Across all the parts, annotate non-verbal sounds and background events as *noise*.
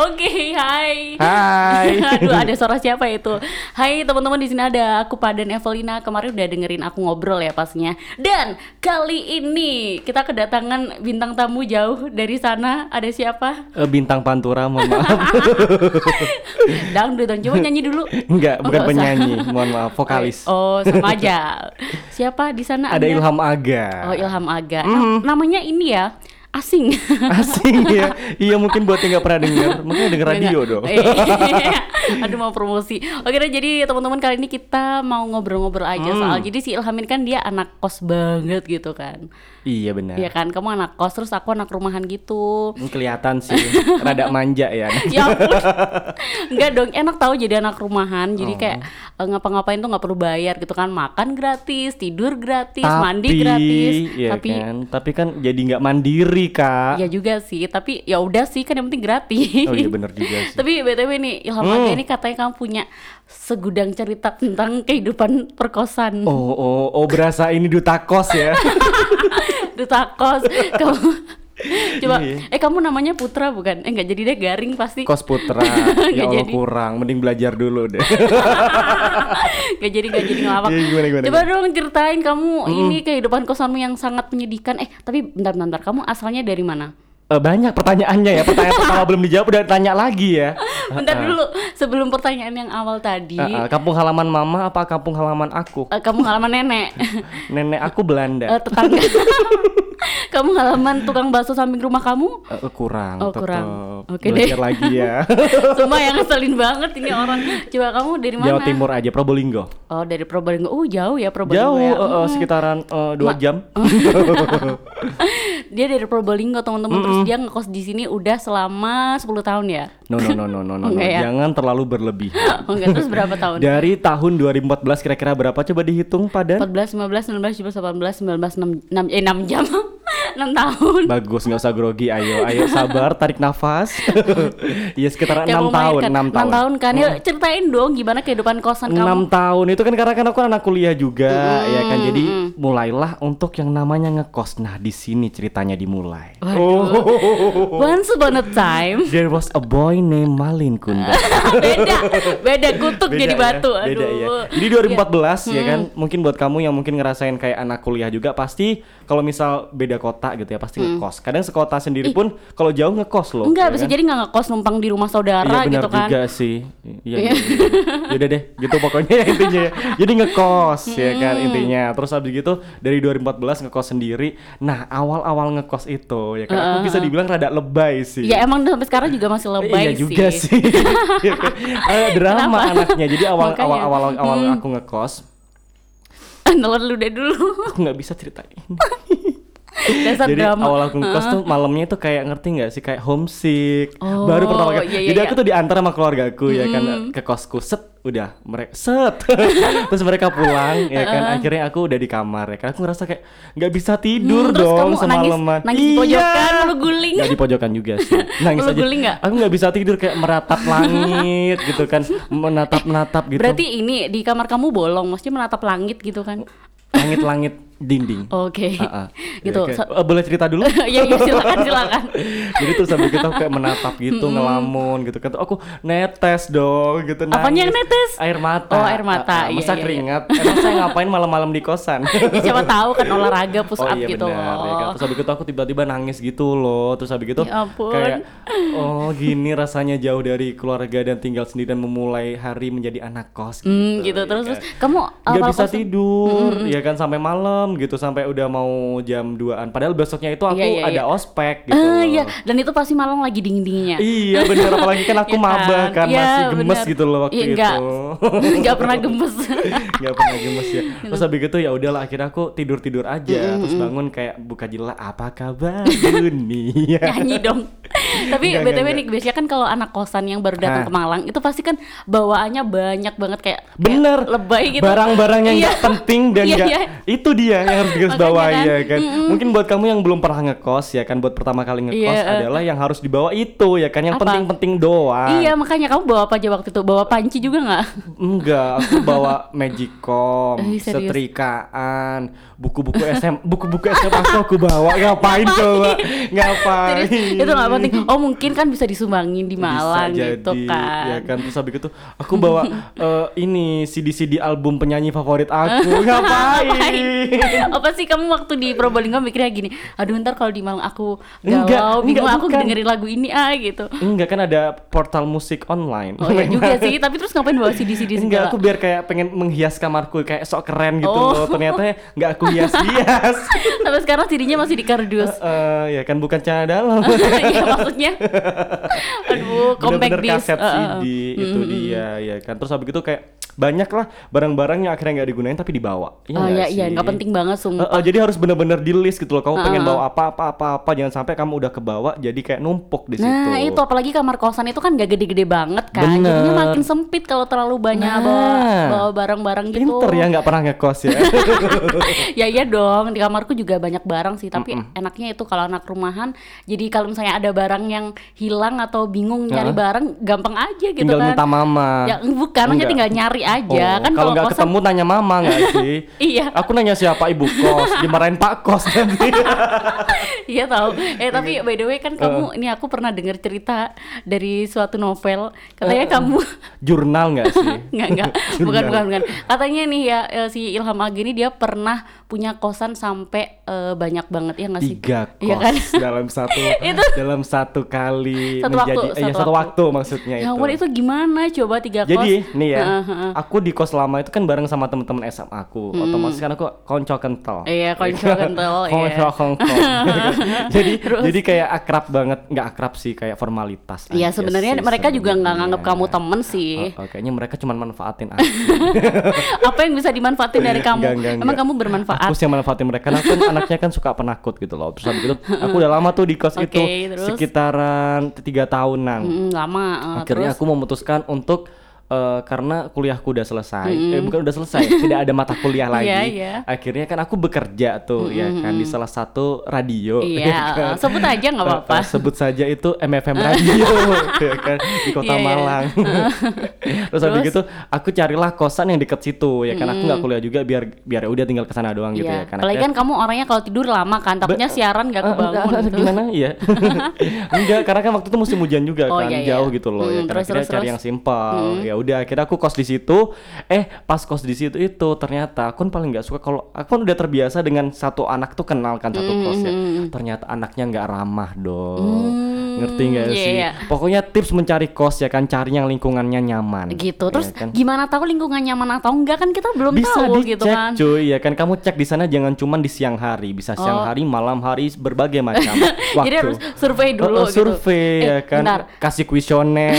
Oke, hai. Hai. *laughs* Aduh, ada suara siapa itu? Hai teman-teman di sini ada aku Padan Evelina. Kemarin udah dengerin aku ngobrol ya pastinya. Dan kali ini kita kedatangan bintang tamu jauh dari sana. Ada siapa? Eh, bintang pantura mohon maaf *laughs* Dangdut dong. Coba nyanyi dulu. enggak Oh, bukan penyanyi mohon maaf vokalis Oh, sama *laughs* aja. Siapa di sana? ada? Ilham Aga Oh, Ilham Aga. Nam- namanya ini ya, asing. *laughs* asing ya iya mungkin buat yang nggak pernah dengar mungkin denger radio dong Iya. *laughs* Aduh mau promosi. Oke deh jadi teman-teman kali ini kita mau ngobrol-ngobrol aja Hmm. soal jadi si Ilham ini kan dia anak kos banget gitu kan. Iya benar Iya kan, kamu anak kos terus aku anak rumahan gitu. Hmm, kelihatan sih *laughs* rada manja ya *laughs* ya ampun. Enggak dong, enak tahu jadi anak rumahan. Jadi Oh. kayak eh, ngapa-ngapain tuh nggak perlu bayar gitu kan. Makan gratis, tidur gratis, mandi gratis. iya tapi kan tapi kan jadi nggak mandiri kak ya juga sih, tapi ya udah sih kan yang penting gratis. oh iya benar juga *laughs* sih Tapi BTW nih Ilham Hmm. Ini katanya kamu punya segudang cerita tentang kehidupan perkosan. oh oh oh berasa ini duta kos ya *laughs* Duta kos. kamu *laughs* Coba Iya. eh kamu namanya Putra bukan? Eh enggak jadi deh garing pasti. kos putra *laughs* Nggak ya Allah jadi. kurang mending belajar dulu deh Gak jadi gak jadi ngelawak. Iya, gimana, gimana, Coba dong ceritain kamu ini kehidupan kosanmu yang sangat menyedihkan. Eh tapi bentar bentar kamu asalnya dari mana? Eh, banyak pertanyaannya ya pertanyaan pertama *laughs* belum dijawab udah tanya lagi ya Bentar dulu sebelum pertanyaan yang awal tadi. Eh, eh, kampung halaman mama apa kampung halaman aku eh, kamu halaman nenek. *laughs* nenek aku Belanda Eh, tetangga. *laughs* *laughs* kamu halaman tukang bakso samping rumah kamu? Eh, kurang Oh, tetep. kurang. Oke belajar deh. lagi ya *laughs* Sumpah yang ngeselin banget ini orang. Coba kamu dari mana? Jawa Timur aja Probolinggo Oh dari Probolinggo. Oh jauh ya Probolinggo jauh ya. eh, Mm. sekitaran eh, dua jam *laughs* Dia dari Probolinggo teman-teman. Terus dia ngekos di sini udah selama 10 tahun ya. no no no no no no, no. Enggak ya? jangan terlalu berlebihan Oh enggak terus berapa tahun? dari tahun 2014 kira-kira berapa coba dihitung pada 14, 15, 16, 17, 18, 19, 6, 6 eh 6 jam. 6 tahun. bagus nggak usah grogi ayo ayo sabar tarik nafas *laughs* iya sekitar enam tahun enam tahun Enam tahun kan. Ya ceritain dong gimana kehidupan kosan kamu. enam tahun itu kan karena kan aku anak kuliah juga ya kan jadi mulailah untuk yang namanya ngekos nah di sini ceritanya dimulai oh Once upon a time. there was a boy named Malin Kunda *laughs* beda, beda kutuk jadi ya, batu. Aduh. beda ya. Jadi 2014 ya kan, mungkin buat kamu yang mungkin ngerasain kayak anak kuliah juga pasti kalau misal beda kota gitu ya pasti ngekos. Kadang sekota sendiri pun kalau jauh ngekos loh. Enggak, ya bisa kan? jadi nggak ngekos numpang di rumah saudara Iya benar gitu kan. juga sih. Iya. iya, iya. Yaudah deh, gitu pokoknya ya *laughs* intinya. ya. Jadi ngekos ya kan intinya. Terus habis gitu dari 2014 ngekos sendiri. Nah, awal-awal ngekos itu ya kan aku bisa dibilang rada lebay sih. Ya emang sampai sekarang juga masih lebay iya juga sih. *laughs* Iya kan? Drama Kenapa? anaknya. Jadi awal Makanya. awal awal awal aku ngekos, *laughs* Nelor lu deh dulu. aku nggak bisa ceritain. Dasar Jadi drama. awal aku ngekos tuh malamnya tuh kayak ngerti nggak sih? Kayak homesick. Oh, Baru pertama kali. iya, iya, Jadi iya. aku tuh diantar sama keluarga aku ya kan. Ke kosku set udah mereka set. *laughs* Terus mereka pulang ya kan. Akhirnya aku udah di kamar ya kan. Aku ngerasa kayak nggak bisa tidur Hmm, dong kamu nangis- semalaman. nangis di pojokan, lu guling? nggak di pojokan juga sih. *laughs* Nangis Lu aja. guling nggak? aku nggak bisa tidur kayak meratap langit gitu kan. Menatap menatap gitu. Berarti ini di kamar kamu bolong, maksudnya menatap langit gitu kan? langit-langit dinding Oke. Ah, ah. *laughs* gitu. Ya, kayak- eh, boleh cerita dulu *laughs* ya ya silakan *laughs* silakan. jadi terus habis kita kayak menatap gitu ngelamun gitu kan Tuh aku netes dong gitu Apanya yang nangis. netes? air mata Oh, air mata. Ah, Iya, masa iya, iya. keringat emang saya ngapain malam-malam di kosan Ya, siapa tahu kan olahraga push oh up iya gitu benar ya kan. loh. terus habis itu aku tiba-tiba nangis gitu loh terus habis itu Ya ampun. kayak oh gini rasanya jauh dari keluarga dan tinggal sendiri dan memulai hari menjadi anak kos gitu, Hmm, gitu ya terus kan. terus kamu nggak bisa kosan- tidur ya kan sampai malam gitu sampai udah mau jam 2an padahal besoknya itu aku Iya, iya, ada iya. ospek gitu Ah, iya, dan itu pasti malam lagi dingin-dinginnya. Iya bener apalagi kan aku Iya *laughs* maba kan Iya, masih gemes bener. gitu loh waktu Iya, itu. enggak. *laughs* Enggak pernah gemes. *laughs* Nggak pernah gemes ya. Terus habis gitu ya udahlah akhirnya aku tidur tidur aja terus bangun kayak buka jendela apa kabar dunia. Nyanyi dong. Tapi Enggak, BTW enggak, nih biasanya kan kalau anak kosan yang baru datang ke Malang itu pasti kan bawaannya banyak banget kayak, kayak Bener. lebay gitu. Barang-barang yang Iya. nggak penting dan Iya, nggak iya. itu dia yang harus digaris bawah kan. ya kan. Mungkin buat kamu yang belum pernah ngekos ya kan buat pertama kali ngekos Iya, eh. adalah yang harus dibawa itu ya kan yang penting-penting doang. Iya makanya kamu bawa apa aja waktu itu? Bawa panci juga nggak? Enggak, aku bawa *laughs* magicom, Eh, setrikaan, buku-buku SM, buku-buku SMA tuh aku bawa ngapain coba? Ngapain? Serius, itu nggak penting oh mungkin kan bisa disumbangin di Malang Bisa gitu jadi, kan. ya kan terus habis itu aku bawa *laughs* eh, ini CD-CD album penyanyi favorit aku *laughs* ngapain *laughs* Apa sih kamu waktu di Probolinggo mikirnya gini, aduh ntar kalau di Malang aku Enggak, galau, bingung enggak, aku bukan. dengerin lagu ini ah gitu. enggak kan ada portal musik online Oh iya juga *laughs* sih, tapi terus ngapain bawa CD-CD Enggak, segala? aku biar kayak pengen menghias kamarku kayak sok keren gitu Oh. loh. Ternyata nggak aku hias-hias. *laughs* Sampai sekarang CD-nya masih di kardus. Eh, ya kan bukan celana dalam. Iya maksudnya. Aduh, compact Bener-bener disc. kaset eh. CD itu dia ya kan. Terus habis itu kayak banyak lah barang-barang yang akhirnya nggak digunain tapi dibawa. Iya Oh iya iya, nggak penting banget sumpah. eh, jadi harus bener-bener di list gitu loh. Kamu pengen bawa apa-apa apa-apa jangan sampai kamu udah kebawa jadi kayak numpuk di situ. Nah itu apalagi kamar kosan itu kan gak gede-gede banget kan Bener. Jadinya makin sempit kalau terlalu banyak Nah. bawa, bawa barang-barang gitu Pinter ya nggak pernah ngekos ya. *laughs* Ya iya dong di kamarku juga banyak barang sih Tapi enaknya itu kalau anak rumahan Jadi kalau misalnya ada barang yang hilang atau bingung nyari barang Gampang aja gitu Tinggal kan minta mama. Ya bukan, Enggak. tinggal nyari aja Oh, Kan kalau nggak kosan- ketemu nanya mama nggak *laughs* sih? Iya. Aku nanya siapa ibu kos, dimarahin pak kos nanti. *laughs* Iya tahu. Eh tapi by the way kan kamu ini aku pernah dengar cerita dari suatu novel katanya kamu Jurnal nggak sih? *laughs* nggak nggak bukan bukan bukan katanya nih ya eh, si Ilham Ageni dia pernah punya kosan sampai eh, banyak banget ya nggak sih Tiga kos Iya kan? *laughs* dalam satu *laughs* Itu- dalam satu kali Satu menjadi waktu, eh, ya, satu satu waktu. waktu maksudnya ya itu. ampun itu gimana coba tiga kos Jadi nih ya, Heeh, heeh. aku di kos lama itu kan bareng sama teman-teman SMA aku. Otomatis kan aku konco kental. Iya, konco *laughs* kental, iya. konco kental. jadi jadi kayak akrab banget, nggak akrab sih kayak formalitas. Iya sebenarnya sih mereka juga nggak nganggap kamu temen sih Oh, oh, kayaknya mereka cuma manfaatin aku. apa yang bisa dimanfaatin dari kamu Enggak, enggak, emang enggak. kamu bermanfaat Aku sih yang manfaatin mereka. Karena aku kan *laughs* anaknya kan suka penakut gitu loh. Terus habis itu aku udah lama tuh di kos Oke, itu terus? sekitaran tiga tahunan. Mm, lama eh, Akhirnya terus aku memutuskan untuk eh, karena kuliahku udah selesai, eh bukan udah selesai, tidak ada mata kuliah *laughs* lagi. Iya, iya. Akhirnya kan aku bekerja tuh ya kan di salah satu radio. Iya, ya kan? eh, sebut aja nggak Eh, apa-apa. sebut saja itu MFM *laughs* radio ya kan di kota Iya, iya. Malang. *laughs* Terus habis gitu aku carilah kosan yang deket situ ya kan aku nggak kuliah juga biar biar udah tinggal ke sana doang gitu Iya. ya kan. Apalagi kan kamu orangnya kalau tidur lama kan, takutnya siaran gak Eh, kebangun enggak, gitu. gimana iya enggak karena kan waktu itu musim hujan juga Oh, kan iya, iya. jauh gitu loh ya Hmm, kan terus, akhirnya terus, cari terus. yang simpel ya udah akhirnya aku kos di situ eh pas kos di situ itu ternyata aku kan paling nggak suka kalau aku kan udah terbiasa dengan satu anak tuh kenal kan satu Hmm, kos ya ternyata anaknya nggak ramah dong ngerti nggak iya, sih iya. pokoknya tips mencari kos ya kan cari yang lingkungannya nyaman Gitu. ya Terus kan? gimana tahu lingkungan nyaman atau enggak kan kita belum bisa tahu dicek gitu kan. cuy ya kan kamu cek di sana jangan cuman di siang hari bisa siang Oh. hari malam hari berbagai *laughs* macam waktu Jadi harus survei Oh, dulu oh, survei gitu. ya Eh, kan bentar. kasih kuesioner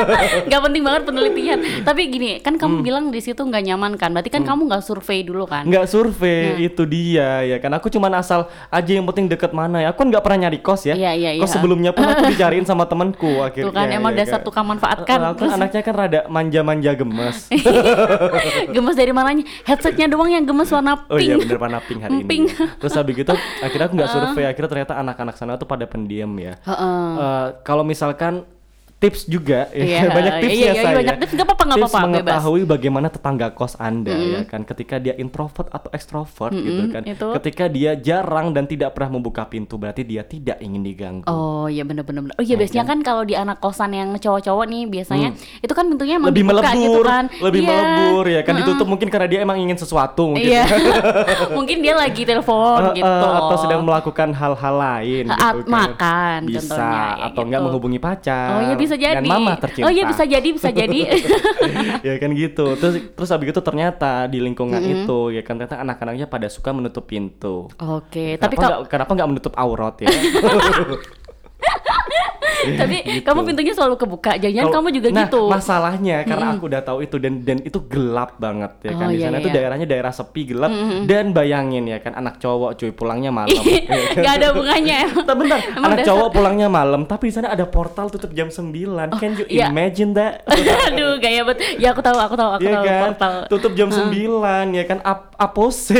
*laughs* Gak penting banget penelitian. Tapi gini, kan Hmm. kamu bilang di situ nggak nyaman kan? Berarti kan kamu nggak survei dulu kan? nggak survei itu dia ya kan aku cuman asal aja yang penting deket mana ya aku kan nggak pernah nyari kos ya Iya, iya, kos iya. sebelumnya pun aku dicariin sama temanku akhirnya *laughs* Tuh kan emang ya dasar kan. tukang manfaatkan. Eh, aku kan anaknya kan rada manja-manja gemes *laughs* gemes dari mananya? Headsetnya doang yang gemes warna Oh iya pink. bener warna pink hari Pink. ini. Terus habis gitu akhirnya aku nggak *laughs* survei, akhirnya ternyata anak-anak sana tuh pada pendiam ya. Heeh. Eh, kalau misalkan tips juga ya, Iya, *laughs* banyak tips iya, ya iya, saya. banyak tips. Nggak apa-apa, nggak Tips apa-apa, bebas. mengetahui bagaimana tetangga kos Anda ya kan ketika dia introvert atau extrovert gitu kan. itu. Ketika dia jarang dan tidak pernah membuka pintu berarti dia tidak ingin diganggu. Oh iya bener-bener Oh iya biasanya kan kalau di anak kosan yang cowok-cowok nih biasanya itu kan pintunya emang Hmm. lebih dibuka melebur, gitu kan lebih Iya. melebur ya kan ditutup mungkin karena dia emang ingin sesuatu mungkin. Iya *laughs* *laughs* Mungkin dia lagi telepon Eh, gitu eh, atau sedang melakukan hal-hal lain gitu kan. makan bisa contohnya, ya atau enggak gitu. menghubungi pacar Oh iya bisa jadi dan mama tercinta. Oh iya bisa jadi bisa jadi. *laughs* Ya kan gitu. Terus terus habis itu ternyata di lingkungan itu ya kan ternyata anak-anaknya pada suka menutup pintu. Oke tapi kenapa kalau nggak kenapa nggak menutup aurat ya *laughs* *laughs* tapi kamu pintunya selalu kebuka jangan kamu juga nah, gitu. masalahnya karena aku udah tahu itu dan dan itu gelap banget ya kan? Oh, di iya, sana itu iya. daerahnya daerah sepi gelap. Dan bayangin ya kan anak cowok cuy pulangnya malam. *laughs* Ya? Gak ada hubungannya *laughs* Bentar, bentar. Emang anak cowok pulangnya malam tapi di sana ada portal tutup jam 9 can you iya. imagine that? Aduh gaya bet Ya aku tahu aku tahu aku Iya tahu kan, portal. Tutup jam 9 ya kan? Ap apose.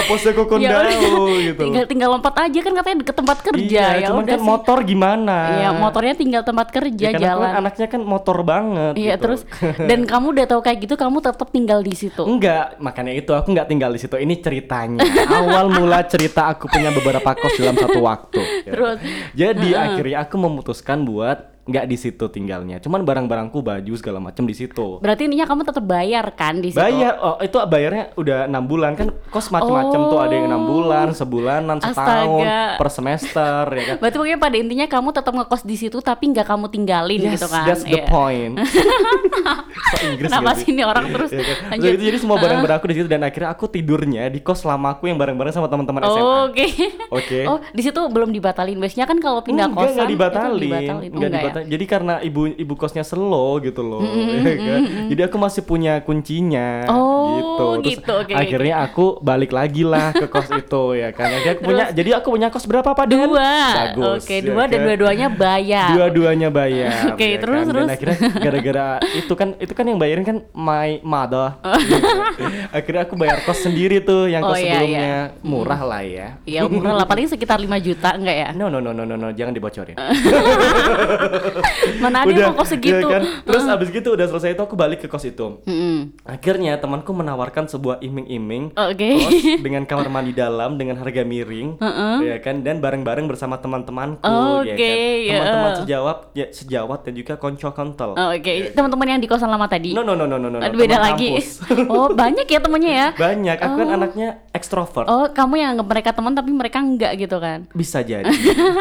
Apose kokondao Ya gitu. Tinggal tinggal lompat aja kan katanya deket tempat kerja. Iya, ya cuman udah kan sih. motor gimana mana. Iya, motornya tinggal tempat kerja Ya kan jalan. kan anaknya kan motor banget. Iya, gitu. terus *laughs* dan kamu udah tahu kayak gitu, kamu tetap tinggal di situ. Enggak, makanya itu aku nggak tinggal di situ. Ini ceritanya. Awal mula cerita aku punya beberapa kos dalam satu waktu. ya. Terus? Jadi akhirnya aku memutuskan buat nggak di situ tinggalnya. Cuman barang-barangku, baju segala macam di situ. Berarti intinya kamu tetap bayar kan di situ? Bayar, oh itu bayarnya udah enam bulan kan kos macam-macam tuh ada yang enam bulan, sebulanan, setahun, Astaga. per semester ya kan. Berarti pokoknya pada intinya kamu tetap ngekos di situ tapi nggak kamu tinggalin Yes, gitu kan? that's the Iya. point. *laughs* so Inggris Kenapa sih ini orang terus? Iya kan? Lanjut. Jadi, jadi semua barang-barang aku di situ dan akhirnya aku tidurnya di kos lama aku yang bareng-bareng sama teman-teman SMA. Oh, Oke. Oke. Oh, di situ belum dibatalin. Biasanya kan kalau pindah enggak, kosan enggak itu dibatalin. dibatalin. Oh, Enggak enggak ya? Dibatalin. Jadi karena ibu ibu kosnya slow gitu loh. *laughs* ya kan? Jadi aku masih punya kuncinya Oh, gitu. Terus gitu, oke. akhirnya aku balik lagi lah ke kos *laughs* itu ya kan. Akhirnya aku punya jadi aku punya kos berapa Pak Den? Dua. Bagus. Oke, ya dua dan kan? dua-duanya bayar. Dua-duanya bayar. *laughs* Oke, ya terus, kan? terus. Dan akhirnya gara-gara itu kan itu kan yang bayarin kan my mother. akhirnya aku bayar kos sendiri tuh yang Oh, kos iya, sebelumnya murah lah ya. Iya, murah lah paling sekitar 5 juta enggak ya? No no no no no no jangan dibocorin. Mana ada yang mau kos segitu? ya kan? Terus abis gitu udah selesai itu aku balik ke kos itu. Mm-mm. Akhirnya temanku menawarkan sebuah iming-iming Oke. kos *laughs* dengan kamar mandi dalam dengan harga miring, ya kan? Dan bareng-bareng bersama teman-temanku, ya Oke, kan? ya. Teman-teman sejawat, ya sejawat dan juga konco kontol. Oh, Oke, teman-teman yang di kosan lama tadi. No no no no no no. Aduh, beda teman lagi. *laughs* oh, banyak ya temennya ya? Banyak. Aku kan anaknya ekstrovert. Oh, kamu yang anggap mereka teman tapi mereka enggak gitu kan? Bisa jadi.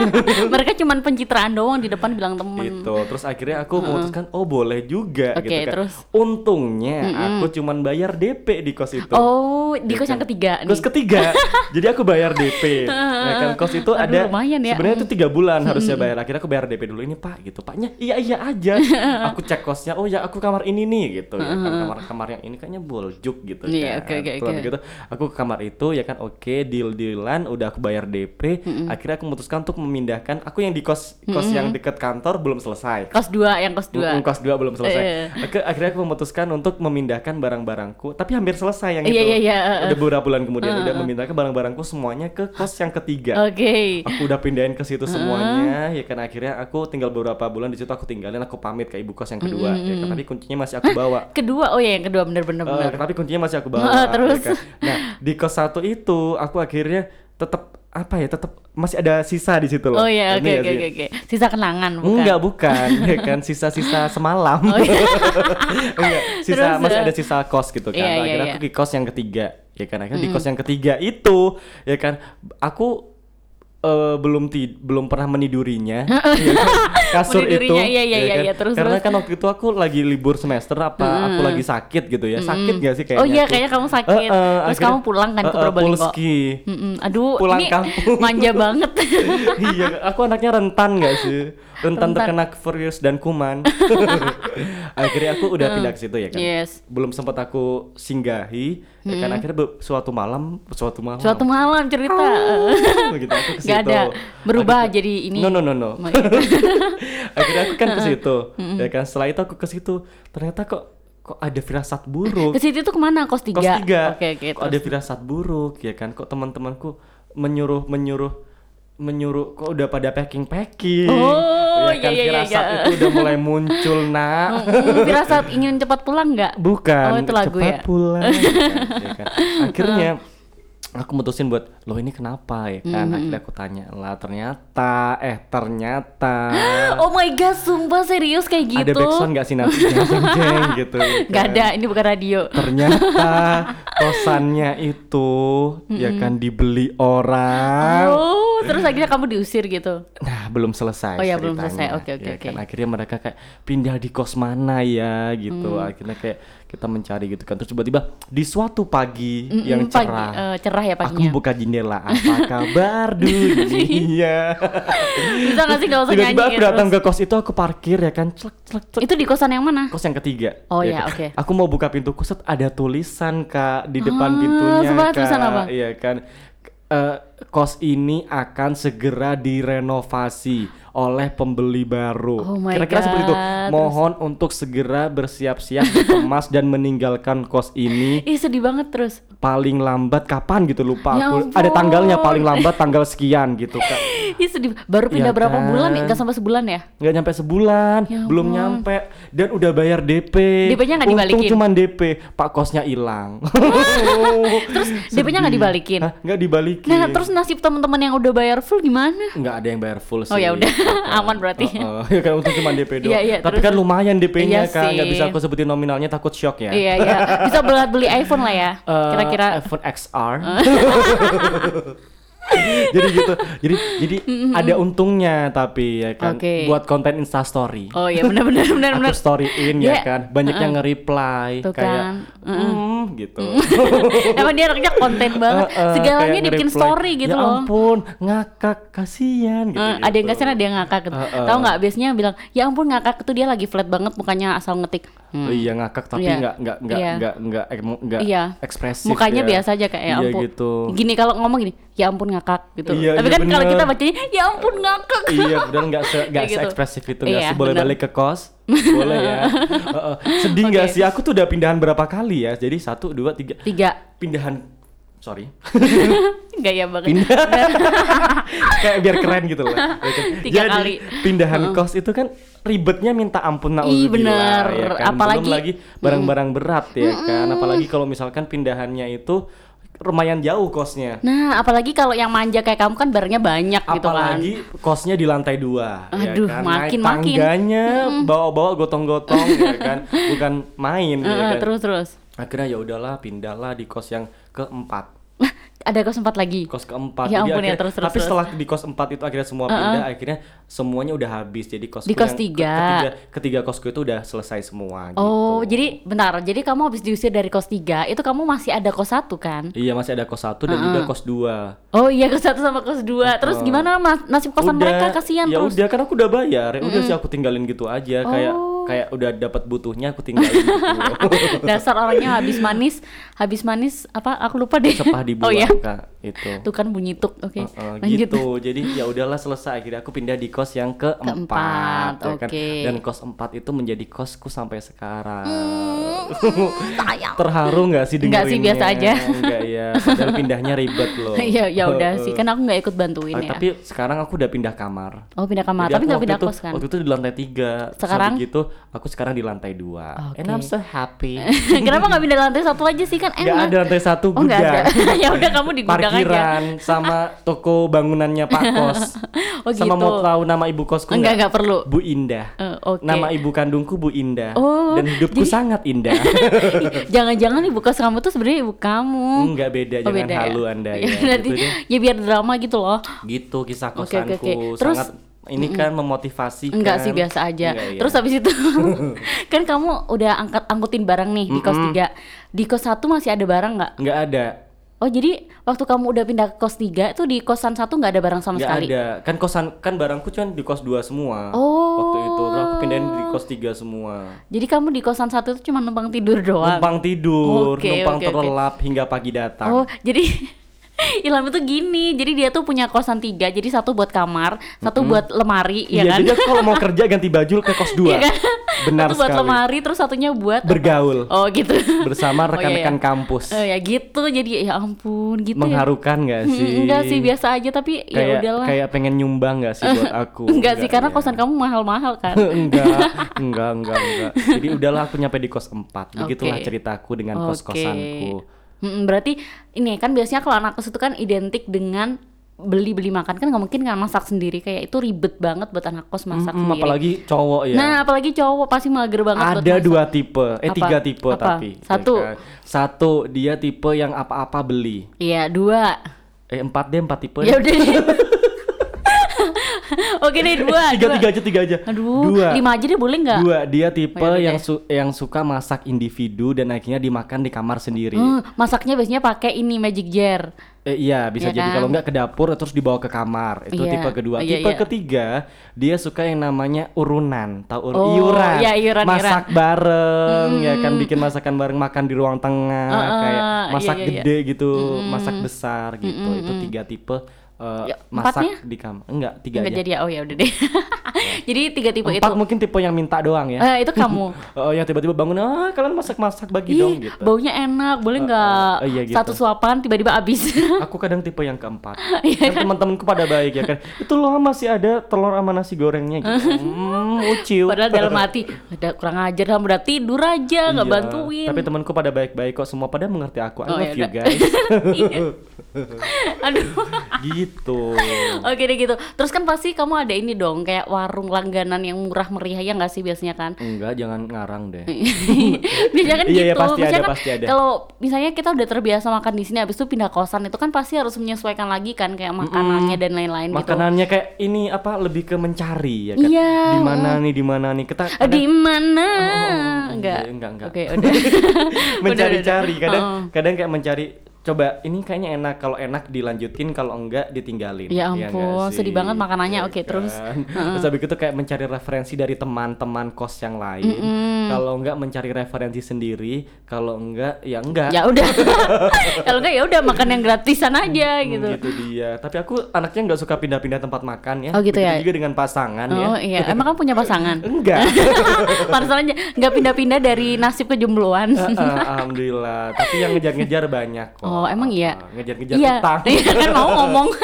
*laughs* mereka cuman pencitraan doang di depan bilang temen. gitu terus akhirnya aku memutuskan oh boleh juga Oke, gitu kan terus? untungnya aku cuman bayar DP di kos itu Oh, di Ya kos yang ketiga nih. Kos ketiga, *laughs* jadi aku bayar DP. ya kan kos itu Aduh, ada lumayan ya. sebenarnya itu tiga bulan harusnya bayar. Akhirnya aku bayar DP dulu ini pak, gitu. Paknya iya iya aja. *laughs* aku cek kosnya, oh ya aku kamar ini nih gitu. Ya kan kamar kamar yang ini kayaknya boljuk gitu. Iya, kan. oke, Terus oke. gitu, aku ke kamar itu ya kan oke deal dealan, udah aku bayar DP. Akhirnya aku memutuskan untuk memindahkan. Aku yang di kos kos yang dekat kantor belum selesai. Kos dua, yang kos dua. Mm, Kos 2 belum selesai. Aku- akhirnya aku memutuskan untuk memindahkan barang-barangku, tapi hampir selesai yang Iya, itu. iya, iya, eh. Udah beberapa bulan kemudian udah memindahkan barang-barangku semuanya ke kos yang ketiga. Oke. Aku udah pindahin ke situ semuanya, ya kan akhirnya aku tinggal beberapa bulan di situ aku tinggalin, aku pamit ke ibu kos yang kedua, ya kan tapi kuncinya masih aku bawa. Kedua, oh ya yang kedua bener-bener bener. tapi kuncinya masih aku bawa. Ah, *laughs* terus? ya kan. Nah, di kos satu itu aku akhirnya tetap apa ya, tetap masih ada sisa di situ loh. Oh iya, oke nggak oke oke. Sisa kenangan bukan? Enggak, bukan. *laughs* ya kan sisa-sisa semalam. Oh, iya. *laughs* Enggak, sisa Terus, masih eh. ada sisa kos gitu kan. Iya, iya, Akhirnya iya. aku di kos yang ketiga, ya kan. Akhirnya di kos yang ketiga itu, ya kan, aku eh, belum ti belum pernah menidurinya *laughs* ya kan? kasur itu Menidurinya, iya, iya, ya iya, kan? iya, terus, karena terus. kan waktu itu aku lagi libur semester apa aku lagi sakit gitu ya sakit gak sih kayaknya Oh iya, aku? kayaknya kamu sakit. Eh, eh, Terus akhirnya- kamu pulang kan ke eh, eh, Probolinggo? Mm-mm. Aduh, Pulang ini kampung. manja banget. *laughs* iya, aku anaknya rentan gak sih? *laughs* Rentan, Rentan. terkena virus dan kuman. *laughs* akhirnya aku udah pindah ke situ ya kan. yes. Belum sempat aku singgahi, ya kan akhirnya be- suatu malam, suatu malam. Suatu malam cerita. *laughs* gitu aku ke Gak situ. ada berubah Akhirnya- jadi ini. No no no no. *laughs* Akhirnya aku kan ke situ. Ya kan setelah itu aku ke situ, ternyata kok kok ada firasat buruk. Ke situ tuh ke mana? Kos tiga. Kos tiga. Oke oke. Kok ada firasat buruk ya kan? Kok teman-temanku menyuruh menyuruh menyuruh kok udah pada packing packing. Oh, ya kan iya, iya, iya, firasat iya. itu udah mulai muncul *laughs* nak. Firasat ingin cepat pulang nggak? Bukan, Oh, itu lagu cepat ya? pulang. *laughs* ya kan, ya kan. Akhirnya aku mutusin buat lo ini kenapa ya kan? Hmm, Akhirnya aku tanya lah ternyata eh ternyata *gasps* Oh my god, sumpah serius kayak gitu. ada backsound gak sih nanti *laughs* jeng gitu. ya Gak kan? ada, ini bukan radio. Ternyata *laughs* kosannya itu ya kan dibeli orang. Oh, terus akhirnya kamu diusir gitu. Nah, belum selesai Oh ya, belum selesai. Oke, oke, ya oke. kan? Akhirnya mereka kayak pindah di kos mana ya gitu. Hmm. Akhirnya kayak kita mencari gitu kan. Terus tiba-tiba di suatu pagi Mm-mm, yang pagi, cerah. eh, cerah ya Aku paginya. buka jendela. Apa kabar *laughs* dunia? Bisa gak sih gak usah Tiba-tiba nyanyi aku ya, datang terus? ke kos itu aku parkir ya kan. Celek celek celek. Itu di kosan yang mana? Kos yang ketiga. Oh, ya ya, kan? oke. Aku mau buka pintuku set ada tulisan Kak di depan Ah, pintunya Kak. tulisan apa? Iya kan. Eh, kos ini akan segera direnovasi oleh pembeli baru. Oh Kira-kira seperti itu. God. Terus- Mohon untuk segera bersiap-siap dikemas dan meninggalkan kos ini Ih sedih banget terus. paling lambat kapan gitu lupa Ya aku. Ada tanggalnya paling lambat tanggal sekian gitu kan. Ih sedih. Baru pindah Ya berapa kan? bulan ya? Gak sampai sebulan ya? nggak nyampe sebulan, Ya belum ampun. nyampe dan udah bayar DP. DP-nya nggak Untung dibalikin? cuman DP, Pak kosnya hilang. Terus *laughs* DP-nya nggak dibalikin? Nggak dibalikin. Nah, terus nasib teman-teman yang udah bayar full gimana? nggak ada yang bayar full sih. Oh, ya udah. *laughs* Aman berarti. Oh, *laughs* ya kan untung cuma DP doang. Iya, iya, Tapi terus- kan lumayan DP-nya Iya kan, nggak bisa aku sebutin nominalnya takut shock ya. Iya, iya. Bisa buat beli iPhone lah ya. *laughs* Eh, Kira-kira iPhone XR. *laughs* jadi gitu. Jadi jadi ada untungnya tapi ya kan Oke. buat konten Insta story. Oh iya benar benar *laughs* benar benar. Storyin ya Dia- kan, banyak yang nge-reply Tuh kayak kan. hmm gitu. *laughs* Emang dia anaknya konten banget. Eh, Segalanya dibikin story gitu ya loh. ampun, ngakak kasihan gitu. Eh, ada yang kasihan ada yang ngakak gitu. Eh. Tahu nggak biasanya bilang, "Ya ampun ngakak itu dia lagi flat banget mukanya asal ngetik." Hmm. Oh, iya ngakak tapi Iya. nggak nggak nggak Iya. nggak nggak nggak Iya. ekspresif. Mukanya ya. biasa aja kayak ya Iya ampun. gitu. Gini kalau ngomong gini, "Ya ampun ngakak" gitu. Iya, Tapi iya, kan kalau kita bacanya, "Ya ampun ngakak." iya benar nggak se nggak gitu. ekspresif itu nggak Iya, sih boleh bener. balik ke kos *laughs* boleh ya Heeh. sedih nggak Oke. sih aku tuh udah pindahan berapa kali ya jadi satu dua tiga Tiga. pindahan sorry *laughs* Gaya banget. Pindah. *laughs* kayak biar keren gitu loh ya kan? Tiga jadi kali. pindahan kos itu kan ribetnya minta ampun naudzubillah, bener. ya kan? Apalagi- belum lagi barang-barang berat ya kan apalagi kalau misalkan pindahannya itu lumayan jauh kosnya Nah, apalagi kalau yang manja kayak kamu kan barangnya banyak gitu kan. apalagi kosnya di lantai dua Aduh, ya kan makin- naik makin. tangganya bawa-bawa gotong-gotong ya *laughs* kan bukan main ya Eh, kan terus terus. akhirnya ya udahlah pindahlah di kos yang keempat Ada kos empat lagi. kos keempat Ya ampun ya, terus, terus, tapi setelah di kos empat itu akhirnya semua pindah akhirnya semuanya udah habis jadi kos Di kos tiga. ketiga, ketiga kosku itu udah selesai semua Oh, gitu. jadi bentar. Jadi kamu habis diusir dari kos 3, itu kamu masih ada kos 1 kan? iya masih ada kos satu dan juga kos dua Oh iya, kos 1 sama kos 2. Terus gimana mas, nasib kosan mereka kasihan ya terus. udah kan aku udah bayar ya udah sih aku tinggalin gitu aja Oh. kayak udah dapat butuhnya aku tinggalin gitu *laughs* Dasar orangnya habis manis, habis manis apa? Aku lupa deh. sepah dibuang *laughs* Oh iya. kak itu Tuh kan bunyi tuk. Oke. Heeh, Lanjut. gitu jadi ya udahlah selesai akhirnya aku pindah di kos yang keempat, Keempat, ya kan? oke. dan kos empat itu menjadi kosku sampai sekarang Sayang. *laughs* terharu nggak sih Nggak sih, dengerinnya? biasa aja. Enggak ya padahal pindahnya ribet loh Iya, ya udah sih. Kan aku nggak ikut bantuin Eh, ya. tapi sekarang aku udah pindah kamar Oh, pindah kamar, Jadi tapi nggak pindah itu- kos kan? waktu itu di lantai tiga Sekarang? gitu aku sekarang di lantai dua Oke. and I'm so happy *laughs* Kenapa nggak pindah lantai satu aja sih kan enak? ada lantai satu Oh, gudang ada. *laughs* ya udah kamu di gudang aja. sama *laughs* toko bangunannya Pak Kos. Oh, sama gitu. mau tahu nama ibu kosku Enggak, nggak perlu. Bu Indah. Eh, oke. Nama ibu kandungku Bu Indah. Oh, Dan hidupku jadi- sangat indah. Jangan-jangan ibu kos kamu tuh sebenarnya ibu kamu. Enggak beda, Oh, jangan beda ya? halu Anda Ya, ya. berarti Gitu ya biar drama gitu loh. Gitu kisah Oke, oke, kosanku oke. Terus- sangat ini kan memotivasi Enggak sih biasa aja. Enggak, ya. Terus habis itu *laughs* kan kamu udah angkat angkutin barang nih di kos 3. Di kos 1 masih ada barang nggak? Enggak ada. Oh, jadi waktu kamu udah pindah ke kos 3 itu di kosan satu nggak ada barang sama Enggak sekali. ada. Kan kosan kan barangku cuma di kos 2 semua. Oh. Waktu itu aku pindahin di kos 3 semua. Jadi kamu di kosan satu itu cuma numpang tidur doang. Numpang tidur, Oke, numpang oke. terlelap hingga pagi datang. Oh, jadi *laughs* Ilham itu gini, jadi dia tuh punya kosan tiga, jadi satu buat kamar, satu buat lemari, ya Iya, kan? jadi kalau mau kerja ganti baju ke kos 2. *laughs* Iya kan? Benar satu buat sekali. lemari, terus satunya buat apa? Bergaul Oh gitu. bersama *laughs* Oh, iya, rekan-rekan iya. kampus. Oh ya gitu, jadi ya ampun gitu Mengharukan ya. nggak Hmm, sih? Enggak sih, biasa aja tapi ya udahlah. kayak pengen nyumbang nggak sih buat aku? enggak sih, karena ya. kosan kamu mahal-mahal kan. enggak, enggak, enggak, enggak. Jadi udahlah aku nyampe di kos 4. Begitulah Oke. ceritaku dengan kos-kosanku. Mm, berarti ini kan biasanya kalau anak kos itu kan identik dengan beli-beli makan kan nggak mungkin kan masak sendiri kayak itu ribet banget buat anak kos masak Mm, sendiri. apalagi cowok ya. Nah, apalagi cowok pasti mager banget buat ada masak. dua tipe, eh Apa? tiga tipe Apa? tapi. ya Satu. kan? Satu dia tipe yang apa-apa beli. Iya, dua. Eh empat deh empat tipe. Ya udah. *laughs* *laughs* Oke deh, dua. tiga dua. tiga aja tiga aja. Aduh, dua. lima aja deh boleh nggak? Dua, dia tipe Oh, ya udah yang deh. su- yang suka masak individu dan akhirnya dimakan di kamar sendiri. Hmm, masaknya biasanya pakai ini magic jar. Eh, iya bisa Iya jadi kan? kalau nggak ke dapur terus dibawa ke kamar itu Iya, tipe kedua iya, tipe iya. ketiga dia suka yang namanya urunan tahu ur- Oh, iuran iya, iuran, masak bareng ya kan bikin masakan bareng makan di ruang tengah Heeh, kayak iya, masak iya, iya. gede gitu masak besar gitu itu tiga tipe eh, Ya, masak empatnya? di kamar enggak tiga Enggak aja jadi ya. Oh ya udah deh. *laughs* jadi tiga tipe empat itu. mungkin tipe yang minta doang ya Eh, itu kamu. Oh, *laughs* yang tiba-tiba bangun ah kalian masak-masak bagi dong Ih, gitu baunya enak, boleh nggak? oh, iya gitu. Satu suapan tiba-tiba habis. *laughs* Aku kadang tipe yang keempat. Iya kan teman-temanku pada baik ya kan. Itu loh masih ada telur sama nasi gorengnya gitu. Hmm, ucil. Padahal dalam hati udah kurang ajar kamu udah tidur aja nggak Iya, bantuin. Tapi temanku pada baik-baik kok semua pada mengerti aku. I Oh, love ya you guys. Iya. Aduh. gitu. *laughs* Oke deh gitu. Terus kan pasti kamu ada ini dong kayak warung langganan yang murah meriah ya nggak sih biasanya kan? Enggak, jangan ngarang deh. *laughs* biasanya kan Iya, gitu. iya, pasti Maksudnya ada, kan pasti ada. Kalau misalnya kita udah terbiasa makan di sini habis itu pindah kosan itu kan pasti harus menyesuaikan lagi kan kayak makanannya dan lain-lain gitu. Makanannya kayak ini apa lebih ke mencari ya kan. Iya. Di mana nih, di mana nih. Kita Eh, di mana? oh, enggak. iya, enggak, enggak. Oke, *laughs* udah. mencari-cari Udah, udah, kadang udah. kadang kayak mencari coba ini kayaknya enak kalau enak dilanjutin kalau enggak ditinggalin Ya Iya ampun, nggak sedih banget makanannya. Iya Oke, terus? kan? *laughs* terus habis itu kayak mencari referensi dari teman-teman kos yang lain kalau enggak mencari referensi sendiri kalau enggak ya enggak ya udah. *laughs* Kalau enggak ya udah makan yang gratisan aja Hmm, gitu. gitu dia tapi aku anaknya nggak suka pindah-pindah tempat makan ya Oh, gitu Begitu ya? juga dengan pasangan ya Oh iya, emang kamu punya pasangan? *laughs* enggak Pantesan aja nggak pindah-pindah dari nasib kejombloan. Heeh, alhamdulillah tapi yang ngejar-ngejar banyak kok Oh, emang iya? Heeh, ngejar-ngejar Iya, utang *laughs* iya kan mau ngomong. *laughs*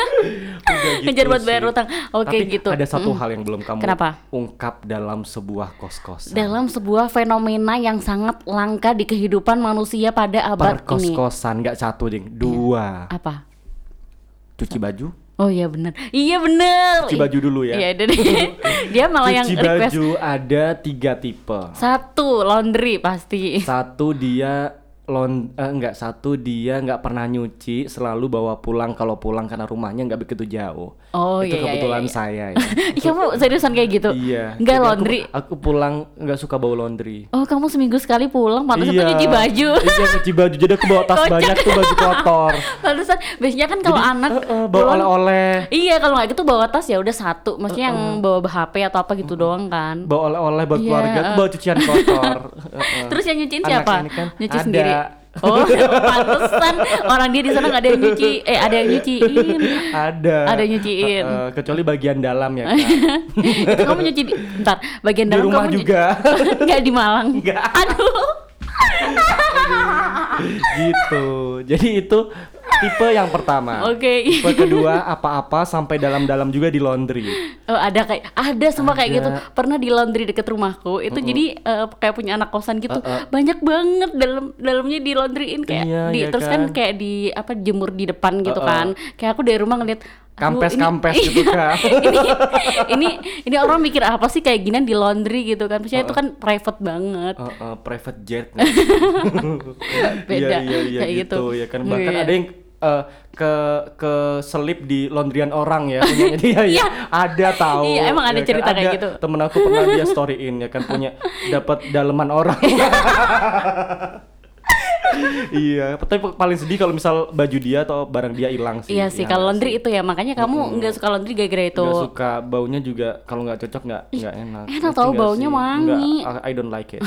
Gitu Ngejar buat bayar sih. utang. Oke Tapi gitu. ada satu Mm. hal yang belum kamu Kenapa? ungkap dalam sebuah kos-kosan. Dalam sebuah fenomena yang sangat langka di kehidupan manusia pada abad per ini. kos-kosan nggak satu ding, dua. Apa? Cuci baju, Oh iya bener Iya bener cuci baju dulu ya. Iya deh *laughs* Dia malah yang cuci request baju ada tiga tipe. Satu laundry pasti Satu dia lon eh, enggak satu dia nggak pernah nyuci selalu bawa pulang kalau pulang karena rumahnya nggak begitu jauh Oh itu iya iya, kebetulan iya, iya. saya *laughs* ya. Kamu seriusan kayak gitu? iya. Enggak Jadi aku- laundry? aku, pulang nggak suka bawa laundry. Oh kamu seminggu sekali pulang Pantesan tuh nyuci baju. Iya cuci baju. Jadi aku bawa tas *laughs* banyak tuh baju kotor. *laughs* Pantesan Biasanya kan kalau anak eh, eh, bawa oleh-oleh. Iya kalau nggak gitu bawa tas ya udah satu. Maksudnya yang bawa HP atau apa gitu doang kan. Bawa oleh-oleh buat Iya, keluarga aku bawa cucian kotor. Heeh. Terus yang nyuciin siapa? kan Nyuci ada. sendiri. Oh, pantesan orang dia di sana nggak ada yang nyuci, eh ada yang nyuciin. ada Ada yang nyuciin. Heeh, kecuali bagian dalam ya kan *laughs* itu kamu nyuci di, bentar, bagian di dalam rumah kamu juga *laughs* Nggak di Malang. Nggak. Aduh. *laughs* gitu jadi itu tipe yang pertama Oke. tipe kedua apa-apa sampai dalam-dalam juga di laundry Oh, ada kayak ada semua kayak Ada. gitu. Pernah di laundry deket rumahku. Itu jadi eh, kayak punya anak kosan gitu. Banyak banget dalam dalamnya di laundryin kayak Iya, di iya terus kan. kan. kayak di apa jemur di depan gitu Uh-uh. kan. Kayak aku dari rumah ngeliat aduh, ini- kampes-kampes gitu kan *laughs* ini ini ini orang mikir apa sih kayak ginian di laundry gitu kan maksudnya itu kan private banget Heeh, private jet *laughs* *laughs* Beda, iya iya iya kayak gitu. gitu. ya kan bahkan Iya. ada yang eh, ke ke selip di laundryan orang ya punyanya dia ya ada tahu Iya, emang ada ya kan? cerita kayak Ada gitu. temen aku pernah dia storyin ya kan punya dapat daleman orang iya tapi paling sedih kalau misal baju dia atau barang dia hilang sih. Iya sih Ya kalau laundry sih? itu ya makanya kamu nggak suka laundry gara-gara itu. Nggak suka baunya juga kalau nggak cocok nggak nggak enak. enak tau, baunya sih? wangi. Nggak, I I don't like it.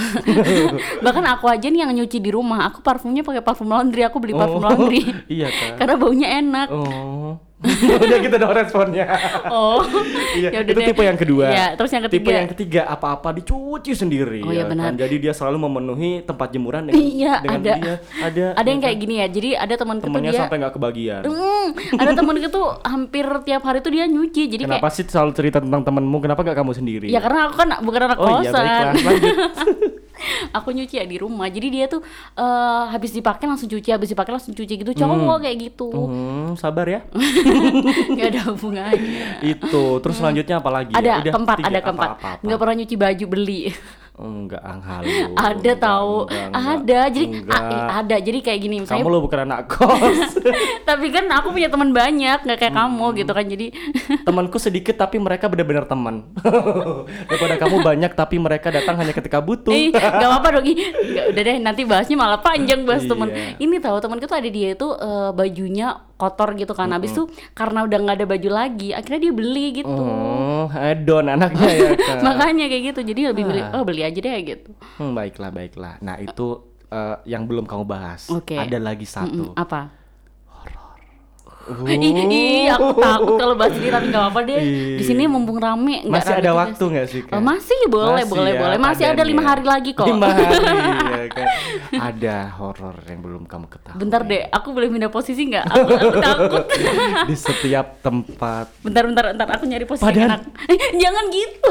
*laughs* Bahkan aku aja nih yang nyuci di rumah aku parfumnya pakai parfum laundry aku beli parfum Oh, laundry. *laughs* Iya kan? Karena baunya enak. Oh. *laughs* Udah gitu dong responnya. oh Iya, Yaudah itu deh. tipe yang kedua. Iya, terus yang Tipe ketiga yang ketiga apa-apa dicuci sendiri Oh, iya ya benar. kan? Jadi dia selalu memenuhi tempat jemuran dengan Iya, dengan ada. dia ada ada yang ya kayak kan? gini ya jadi ada temanku tuh temennya dia sampai nggak kebagian. Hmm, ada temanku tuh hampir tiap hari tuh dia nyuci jadi Kenapa kayak sih selalu cerita tentang temenmu? Kenapa nggak kamu sendiri? ya karena aku kan bukan anak Oh iya kosan baiklah, lanjut. *laughs* *laughs* aku nyuci ya di rumah jadi dia tuh eh, habis dipakai langsung cuci habis dipakai langsung cuci gitu cowok kayak gitu Hmm, sabar ya. *laughs* nggak ada hubungannya itu. Terus selanjutnya apa lagi? ya? ada Udah, keempat tiga. ada keempat nggak pernah nyuci baju beli Enggak, anghalu. ada tahu enggak, enggak. ada jadi Enggak. eh, ada jadi kayak gini misalnya Kamu lo bukan anak kos. *laughs* tapi kan aku punya teman banyak nggak kayak kamu gitu kan jadi *laughs* Temanku sedikit tapi mereka benar-benar teman. *laughs* Daripada kamu banyak tapi mereka datang hanya ketika butuh. Ih, gak apa-apa dong. Ih, udah deh nanti bahasnya malah panjang bahas Iya. temen. Ini tahu temanku tuh ada dia itu eh, bajunya kotor gitu kan. Habis itu karena udah nggak ada baju lagi, akhirnya dia beli gitu. Oh, hedon anaknya ya *laughs* kan. Makanya kayak gitu. Jadi lebih milih oh beli aja deh gitu. Hmm, baiklah, baiklah. Nah, itu eh, yang belum kamu bahas. Oke. Ada lagi satu. Apa? Uh, Ih, ih, aku takut kalau bahas ini tapi nggak apa deh. Di sini mumpung rame, nggak Masih ada waktu nggak sih, Kak? Oh, masih boleh, Masih boleh, ya, boleh. Masih ada lima hari lagi kok. Lima hari *laughs* ya kan. Ada horor yang belum kamu ketahui. Bentar deh, aku boleh pindah posisi nggak? Aku, aku *laughs* takut. Di setiap tempat. bentar, bentar, bentar. Aku nyari posisi Padahal- enak. Eh, jangan gitu.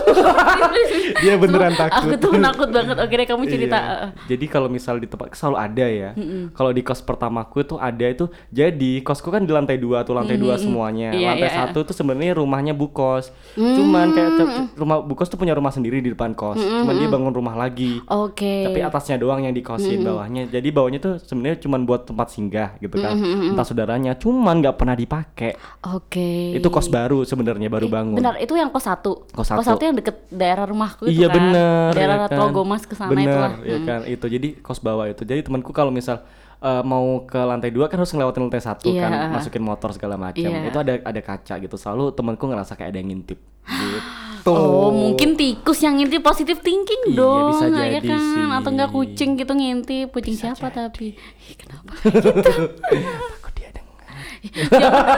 *laughs* Dia beneran takut. Aku tuh takut banget. Oke deh, kamu cerita. Iya. Jadi kalau misal di tempat selalu ada ya. Kalau di kos pertamaku tuh ada itu. Jadi kosku kan di lantai dua tuh lantai dua semuanya. Iya, lantai iya, iya. satu tuh sebenarnya rumahnya bu kos. Cuman kayak ce- rumah bu kos tuh punya rumah sendiri di depan kos. Cuman dia bangun rumah lagi. Oke. Tapi atasnya doang yang dikosin bawahnya. Jadi bawahnya tuh sebenarnya cuman buat tempat singgah gitu kan. Entah saudaranya. Cuman nggak pernah dipakai. Oke. Itu kos baru sebenarnya baru bangun. Bentar, itu yang kos satu. Kos satu. yang deket daerah rumahku itu Iya kan. bener Daerah ya kan? Tlogomas ke sana bener, itulah. kan itu jadi kos bawah itu jadi temanku kalau misal eh, mau ke lantai dua kan harus ngelewatin lantai satu Iya. kan masukin motor segala macam Iya. itu ada ada kaca gitu selalu temanku ngerasa kayak ada yang ngintip *gasps* gitu Oh, mungkin tikus yang ngintip positif thinking Iya, dong, bisa ya jadi kan? sih. Atau enggak kucing gitu ngintip, kucing siapa tapi? Ih, kenapa? *laughs* takut *laughs* serius,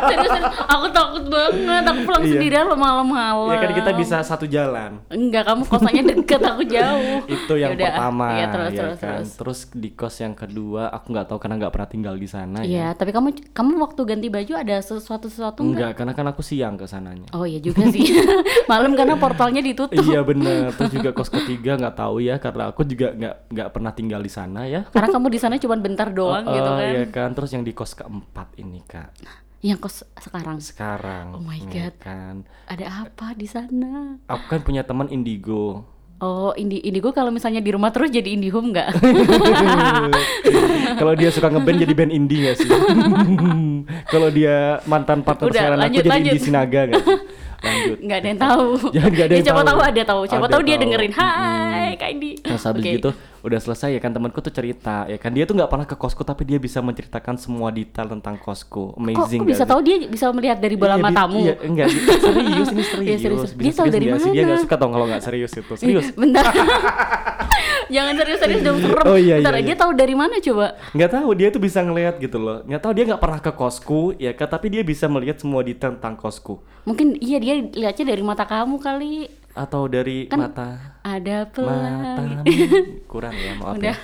serius. aku takut banget. Aku pulang Iya. sendirian lo malam-malam. ya kan kita bisa satu jalan Enggak, kamu kosannya deket, aku jauh. *laughs* itu yang Yaudah. pertama Iya, terus, ya terus, kan terus. terus di kos yang kedua aku nggak tahu karena nggak pernah tinggal di sana ya Iya, tapi kamu kamu waktu ganti baju ada sesuatu sesuatu enggak? enggak karena kan aku siang ke sananya Oh iya juga sih. *laughs* Malam karena portalnya ditutup. iya bener terus juga kos ketiga nggak tahu ya karena aku juga nggak nggak pernah tinggal di sana ya Karena kamu di sana cuma bentar doang Oh, gitu oh, kan. iya kan terus yang di kos keempat ini kak Yang kos sekarang. sekarang Oh my ya God. kan Ada apa di sana? aku kan punya teman indigo Oh, indi indigo kalau misalnya di rumah terus jadi indihome nggak? *laughs* kalau dia suka ngeband jadi band indie gak sih *laughs* kalau dia mantan partner Udah, aku lanjut, jadi lanjut. indie sinaga gak sih lanjut Nggak ada yang tahu. *laughs* Jangan nggak ada Ya, yang siapa tahu. tahu ada tahu. Siapa tahu dia tahu. dengerin. Hai, Kak Indi. Terus habis Oke. gitu udah selesai ya kan temanku tuh cerita ya kan dia tuh nggak pernah ke kosku tapi dia bisa menceritakan semua detail tentang kosku amazing kok bisa tahu dia bisa melihat dari bola Iya, matamu? Iya, enggak, serius ini serius. *laughs* Iya, serius. Bisa Dia tahu serius dari nggak sih? Dia mana? nggak suka tau kalau nggak serius itu. Serius. Ih, Bentar. *laughs* Jangan serius-serius dong serem. Oh, iya, Bentar, iya, dia iya. tahu dari mana coba? Nggak tahu dia tuh bisa ngelihat gitu loh. Nggak tahu dia nggak pernah ke kosku ya kan, tapi dia bisa melihat semua detail tentang kosku Mungkin iya dia lihatnya dari mata kamu kali. Atau dari Kan mata Ada mata *laughs* kurang ya maaf Udah. ya.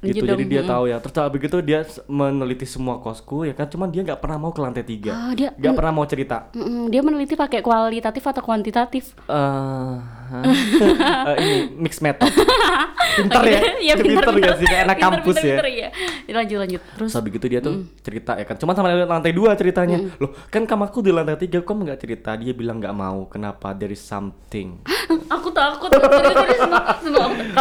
gitu jadi dong. dia tahu ya terus habis gitu dia meneliti semua kosku ya kan cuman dia nggak pernah mau ke lantai tiga dia nggak pernah mau cerita Mm-mm, dia meneliti pakai kualitatif atau kuantitatif? eh *laughs* Eh, ini mix method *laughs* pintar ya Iya, pintar pintar, gak sih kayak anak pintar, kampus pintar, ya pintar, iya. Lanjut lanjut. Terus habis gitu dia tuh cerita ya kan Cuma sama lantai dua ceritanya Loh kan kamarku di lantai tiga Kok nggak cerita Dia bilang nggak mau Kenapa There is something *laughs* aku takut.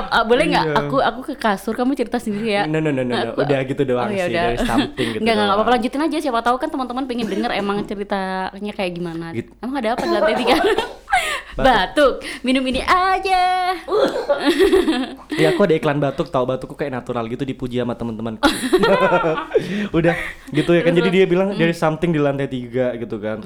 Ah, boleh nggak? Iya. Aku aku ke kasur kamu cerita sendiri ya. No no no no, no. Udah gitu doang Oh, ya sih. There is something gitu Nggak, nggak, nggak doang. apa-apa lanjutin aja siapa tahu kan teman-teman pengen denger emang ceritanya kayak gimana. Gitu. Emang ada apa di lantai tiga? Batuk. Minum ini aja. Iya aku ada iklan batuk Tahu batukku kayak natural gitu Dipuji sama teman-temanku *laughs* Udah gitu ya kan Jadi dia bilang is something di lantai tiga gitu kan.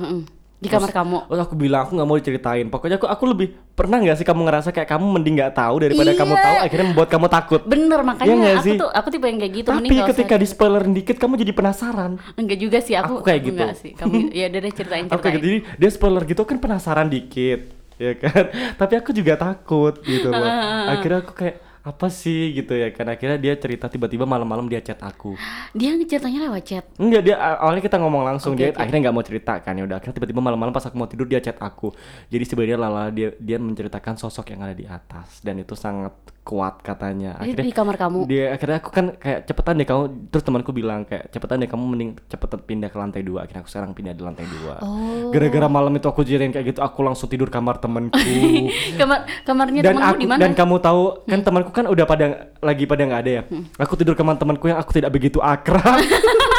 Di kamar kamu. Terus aku bilang aku nggak mau diceritain. Pokoknya aku aku lebih pernah nggak sih kamu ngerasa kayak kamu mending nggak tahu daripada Iya. kamu tahu akhirnya membuat kamu takut. Bener Iya makanya nggak aku sih? tuh aku tipe yang kayak gitu Tapi mending ketika di spoilerin dikit kamu jadi penasaran. Enggak juga sih aku. Aku kayak gitu. Enggak sih. Kamu ya udah deh ceritain *laughs* ceritain. gitu, jadi dia spoiler gitu kan penasaran dikit, ya kan? *laughs* Tapi aku juga takut gitu loh. Akhirnya aku kayak apa sih gitu ya kan? Akhirnya dia cerita tiba-tiba malam-malam dia chat aku. Dia ceritanya lewat chat. Enggak dia awalnya kita ngomong langsung Oke, dia oke. akhirnya nggak mau cerita kan ya udah akhirnya tiba-tiba malam-malam pas aku mau tidur dia chat aku. Jadi sebenarnya lala dia dia menceritakan sosok yang ada di atas dan itu sangat kuat katanya. Jadi di kamar kamu. dia akhirnya aku kan kayak cepetan deh kamu terus temanku bilang kayak cepetan deh kamu mending cepetan pindah ke lantai dua akhirnya aku sekarang pindah di lantai dua Oh. gara-gara malam itu aku jadiin kayak gitu aku langsung tidur kamar temanku *laughs* Kamar kamarnya dan temanmu aku di mana? dan kamu tahu kan temanku kan udah pada lagi pada nggak ada ya aku tidur kamar temanku yang aku tidak begitu akrab *laughs*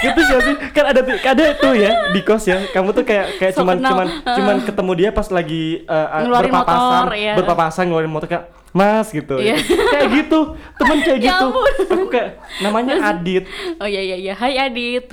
gitu gak sih kan ada ada tuh ya di kos ya kamu tuh kayak kayak So cuman kenal. cuman cuman ketemu dia pas lagi uh, Ngeluarin berpapasan motor, ya. berpapasan ngeluarin motor kayak Mas gitu. Iya. kayak gitu, temen kayak Ya gitu. ampun. Aku kayak namanya Adit. Oh iya iya iya. Hai Adit.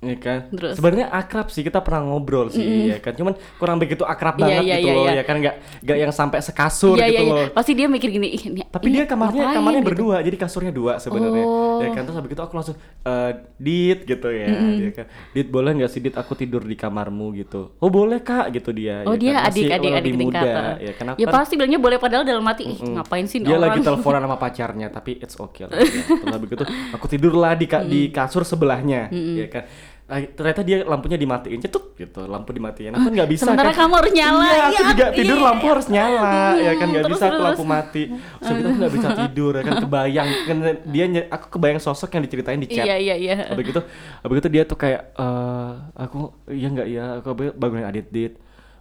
Ya kan. Terus? Sebenarnya akrab sih kita pernah ngobrol sih ya kan. Cuman kurang begitu akrab Iya, banget iya, gitu iya, loh iya. ya kan nggak nggak yang sampai sekasur Iya iya gitu iya. loh. Pasti dia mikir gini, ih ini Tapi ini dia kamarnya ngapain kamarnya gitu. berdua, jadi kasurnya dua sebenarnya. Oh. Ya kan terus habis itu aku langsung eh dit gitu ya. Dia kan, dit boleh nggak sih dit aku tidur di kamarmu gitu. Oh boleh kak gitu dia. Oh ya dia kan. Masih adik adik adik muda, tingkat. Ya kan aku Ya kan- pasti bilangnya boleh padahal dalam hati, ih ngapain sih dia orang. lagi teleponan sama pacarnya tapi it's okay lah ya. terus habis itu aku tidurlah di di kasur sebelahnya ya kan ternyata dia lampunya dimatiin cetuk gitu lampu dimatiin aku nggak bisa Sementara kan kamu harus nyala. iya aku Iya, juga tidur iya. lampu harus nyala ya kan nggak terus, bisa aku terus. lampu mati itu aku nggak bisa tidur ya kan kebayang kan dia aku kebayang sosok yang diceritain di chat Iya iya iya. Habis gitu, habis itu dia tuh kayak eh aku iya nggak ya, aku bangunin Adit Dit.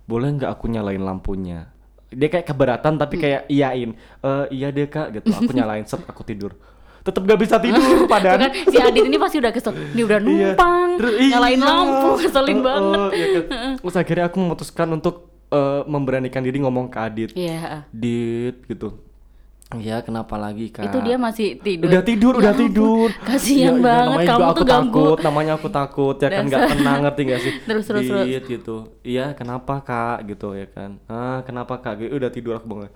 Boleh nggak aku nyalain lampunya? Dia kayak keberatan tapi kayak iyain. Eh iya deh Kak gitu. Aku nyalain set aku tidur. Tetep gak bisa tidur *laughs* Tuh padahal. kan si Adit ini pasti udah kesel. Ini udah Iya. numpang, Terus- nyalain iya. lampu, *laughs* keselin Heeh, banget. iya kan. *laughs* Terus akhirnya aku memutuskan untuk eh, memberanikan diri ngomong ke Adit. Iya. Dit gitu. Iya, kenapa lagi kak? Itu dia masih tidur. Udah tidur, Ya udah ampun, tidur. Kasihan Iya, iya, banget kamu tuh ganggu. Takut, namanya aku takut ya kan nggak tenang ngerti gak sih? Terus, terus, terus. Dit, gitu. Iya, kenapa kak? Gitu ya kan? Ah, kenapa kak? Gitu, udah tidur aku bangun.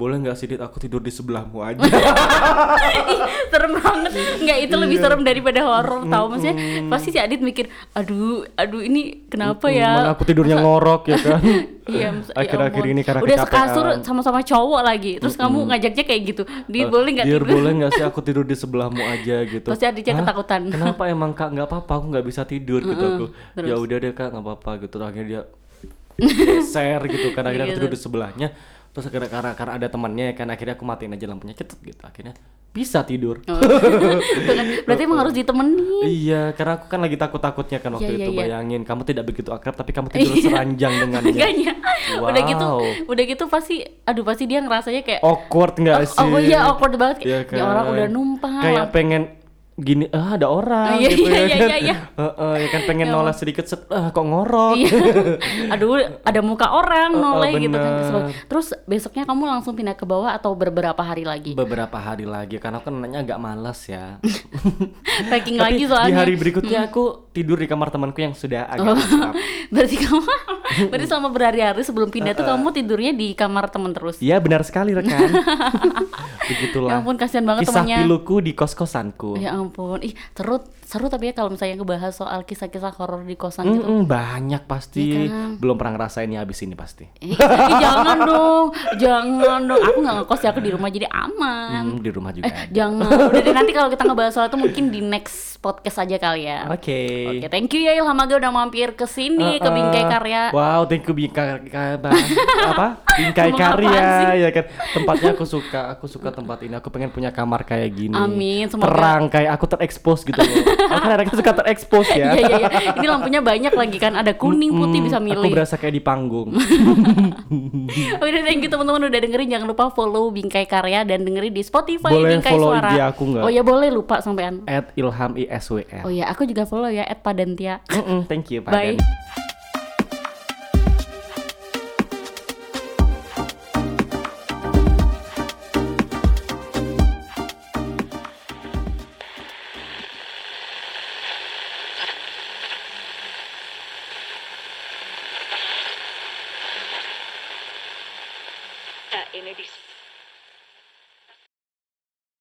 Boleh nggak sih Dit? Aku tidur di sebelahmu aja. *laughs* Serem banget. Enggak itu lebih Iya. serem daripada horor tahu maksudnya. Pasti si Adit mikir, "Aduh, aduh ini kenapa ya?" Mana aku tidurnya ngorok ya kan? *laughs* Iya, ya Akhir-akhir ampun. ini karena udah sekasur sama-sama cowok lagi. Terus kamu ngajaknya kayak gitu. Dit boleh nggak tidur? boleh nggak sih aku tidur di sebelahmu aja gitu Pasti adiknya "Hah? ketakutan." kenapa emang kak nggak apa-apa aku nggak bisa tidur gitu aku ya udah deh kak nggak apa-apa gitu akhirnya dia *laughs* geser gitu kan akhirnya aku Gitu. tidur di sebelahnya terus akhirnya karena, karena ada temannya ya kan akhirnya aku matiin aja lampunya cetet gitu akhirnya bisa tidur Oh. *laughs* Kan, Berarti emang *laughs* harus ditemenin. iya karena aku kan lagi takut-takutnya kan waktu Iya, iya, itu iya. bayangin kamu tidak begitu akrab tapi kamu *laughs* tidur seranjang dengannya Makanya udah gitu, Wow. udah gitu pasti, aduh pasti dia ngerasanya kayak awkward nggak Oh, sih oh iya, awkward banget. Iya Ya orang kan? udah numpang. Kayak pengen gini, ah ada orang Iya, gitu iya, ya iya, kan. iya, iya. Heeh, ya kan pengen Ya noleh sedikit set, ah kok ngorok. Iya. *laughs* Aduh, ada muka orang Oh, oh, noleh gitu kan. Kesel. Terus besoknya kamu langsung pindah ke bawah atau beberapa hari lagi? Beberapa hari lagi karena aku kan nanya agak malas ya. *laughs* Packing lagi di soalnya. hari berikutnya aku tidur di kamar temanku yang sudah agak Oh. *laughs* Berarti kamu berarti selama berhari-hari sebelum pindah tuh kamu tidurnya di kamar teman terus. Iya benar sekali rekan. *laughs* Begitulah. Ya ampun kasihan banget Kisah temannya. piluku di kos-kosanku. Ya ampun. Ih, seru seru tapi ya kalau misalnya ngebahas soal kisah-kisah horor di kosan gitu. Mm-mm, banyak pasti. Iya kan? Belum pernah ngerasain ya abis ini pasti. *laughs* Eh, eh, jangan dong. Jangan dong. Aku nggak ngekos ya aku di rumah jadi aman. Hmm, di rumah juga. Eh, jangan. Udah deh nanti kalau kita ngebahas soal itu mungkin di next podcast aja kali ya. Oke. Oke, thank you ya Ilham Aga udah mampir ke sini ke Uh-uh. Bingkai Karya. Wow, thank you Bingkai Karya. apa? Bingkai Karya ya kan. Tempatnya aku suka. Aku suka tempat ini. Aku pengen punya kamar kayak gini. Amin, semoga- Terang kayak aku terekspos gitu loh. Aku kan kadang suka *laughs* terekspos ya. Iya iya iya. Ini lampunya banyak lagi kan. Ada kuning, putih Hmm, bisa Aku milih. berasa kayak di panggung. *laughs* Oke, thank you teman-teman udah dengerin. Jangan lupa follow Bingkai Karya dan dengerin di Spotify Boleh Bingkai follow Suara. IG aku nggak? Oh ya boleh lupa sampean. At Ilham ISWR. Oh ya, aku juga follow ya @padentia. Mm-mm, thank you, Pak. Bye.